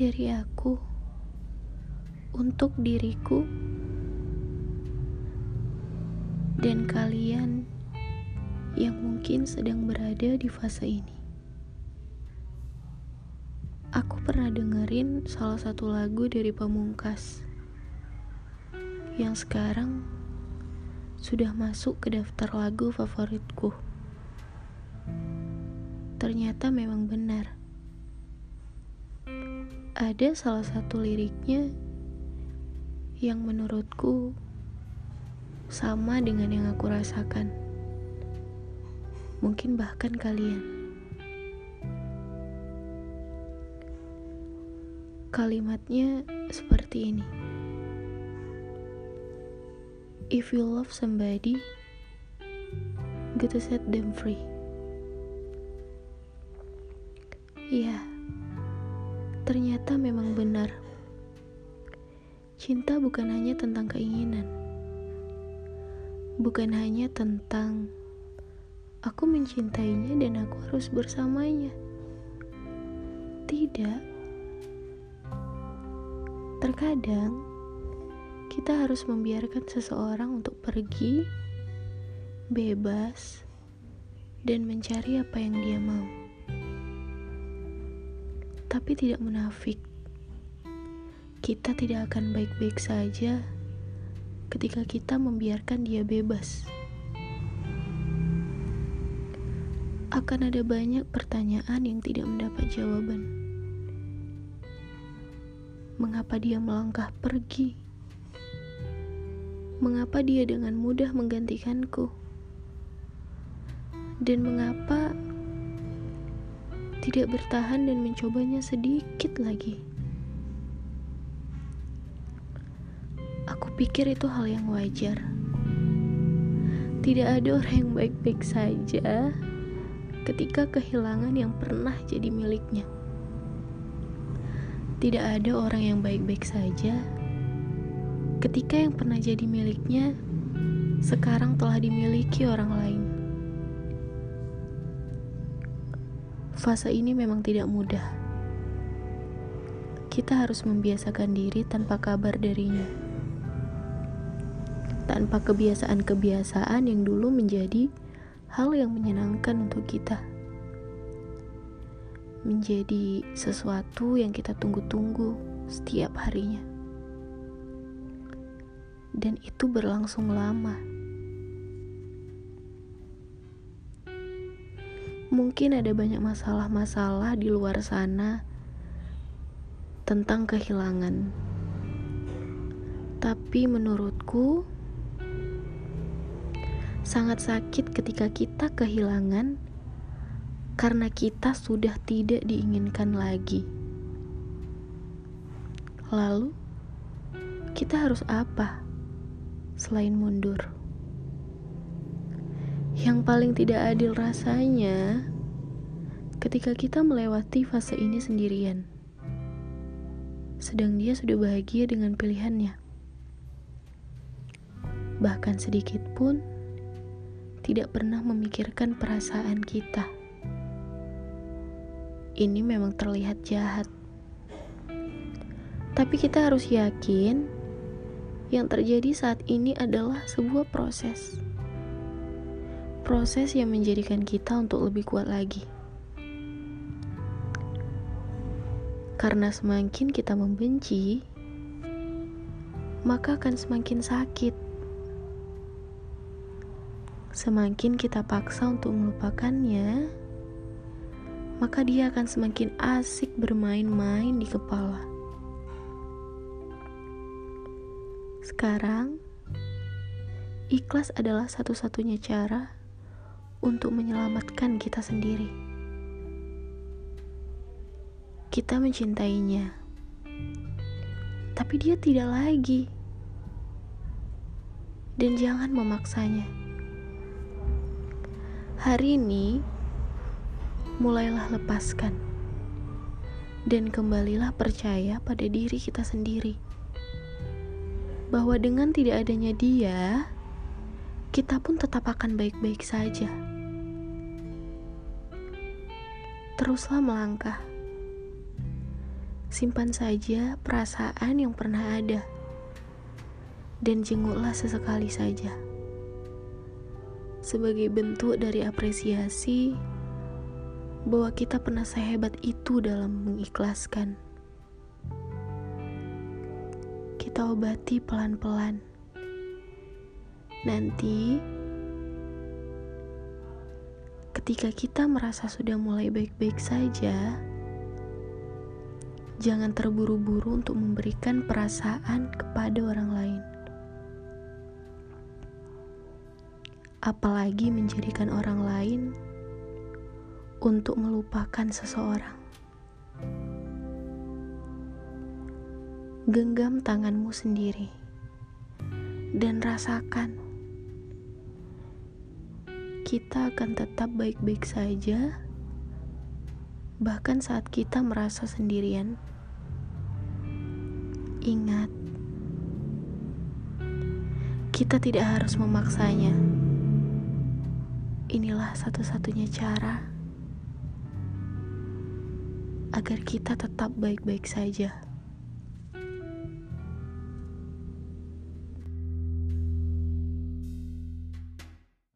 dari aku untuk diriku dan kalian yang mungkin sedang berada di fase ini. Aku pernah dengerin salah satu lagu dari Pamungkas yang sekarang sudah masuk ke daftar lagu favoritku. Ternyata memang benar. Ada salah satu liriknya yang menurutku sama dengan yang aku rasakan. Mungkin bahkan kalian. Kalimatnya seperti ini. If you love somebody, go to set them free. Ya, ternyata memang benar. Cinta bukan hanya tentang keinginan. Bukan hanya tentang aku mencintainya dan aku harus bersamanya. Tidak Terkadang kita harus membiarkan seseorang untuk pergi bebas dan mencari apa yang dia mau. Tapi tidak munafik. Kita tidak akan baik-baik saja ketika kita membiarkan dia bebas. Akan ada banyak pertanyaan yang tidak mendapat jawaban mengapa dia melangkah pergi? Mengapa dia dengan mudah menggantikanku? Dan mengapa tidak bertahan dan mencobanya sedikit lagi? Aku pikir itu hal yang wajar. Tidak ada orang yang baik-baik saja ketika kehilangan yang pernah jadi miliknya. Tidak ada orang yang baik-baik saja ketika yang pernah jadi miliknya sekarang telah dimiliki orang lain. Fase ini memang tidak mudah. Kita harus membiasakan diri tanpa kabar darinya. Tanpa kebiasaan-kebiasaan yang dulu menjadi hal yang menyenangkan untuk kita menjadi sesuatu yang kita tunggu-tunggu setiap harinya. Dan itu berlangsung lama. Mungkin ada banyak masalah-masalah di luar sana tentang kehilangan. Tapi menurutku sangat sakit ketika kita kehilangan karena kita sudah tidak diinginkan lagi. Lalu, kita harus apa selain mundur? Yang paling tidak adil rasanya ketika kita melewati fase ini sendirian, sedang dia sudah bahagia dengan pilihannya. Bahkan sedikit pun tidak pernah memikirkan perasaan kita ini memang terlihat jahat. Tapi kita harus yakin yang terjadi saat ini adalah sebuah proses. Proses yang menjadikan kita untuk lebih kuat lagi. Karena semakin kita membenci, maka akan semakin sakit. Semakin kita paksa untuk melupakannya, maka dia akan semakin asik bermain-main di kepala. Sekarang, ikhlas adalah satu-satunya cara untuk menyelamatkan kita sendiri. Kita mencintainya, tapi dia tidak lagi, dan jangan memaksanya. Hari ini, mulailah lepaskan dan kembalilah percaya pada diri kita sendiri bahwa dengan tidak adanya dia, kita pun tetap akan baik-baik saja. Teruslah melangkah, Simpan saja perasaan yang pernah ada, dan jenguklah sesekali saja. Sebagai bentuk dari apresiasi bahwa kita pernah sehebat itu dalam mengikhlaskan. Kita obati pelan-pelan. Nanti, ketika kita merasa sudah mulai baik-baik saja, Jangan terburu-buru untuk memberikan perasaan kepada orang lain, apalagi menjadikan orang lain untuk melupakan seseorang. Genggam tanganmu sendiri dan rasakan kita akan tetap baik-baik saja, bahkan saat kita merasa sendirian. Ingat, kita tidak harus memaksanya. Inilah satu-satunya cara agar kita tetap baik-baik saja.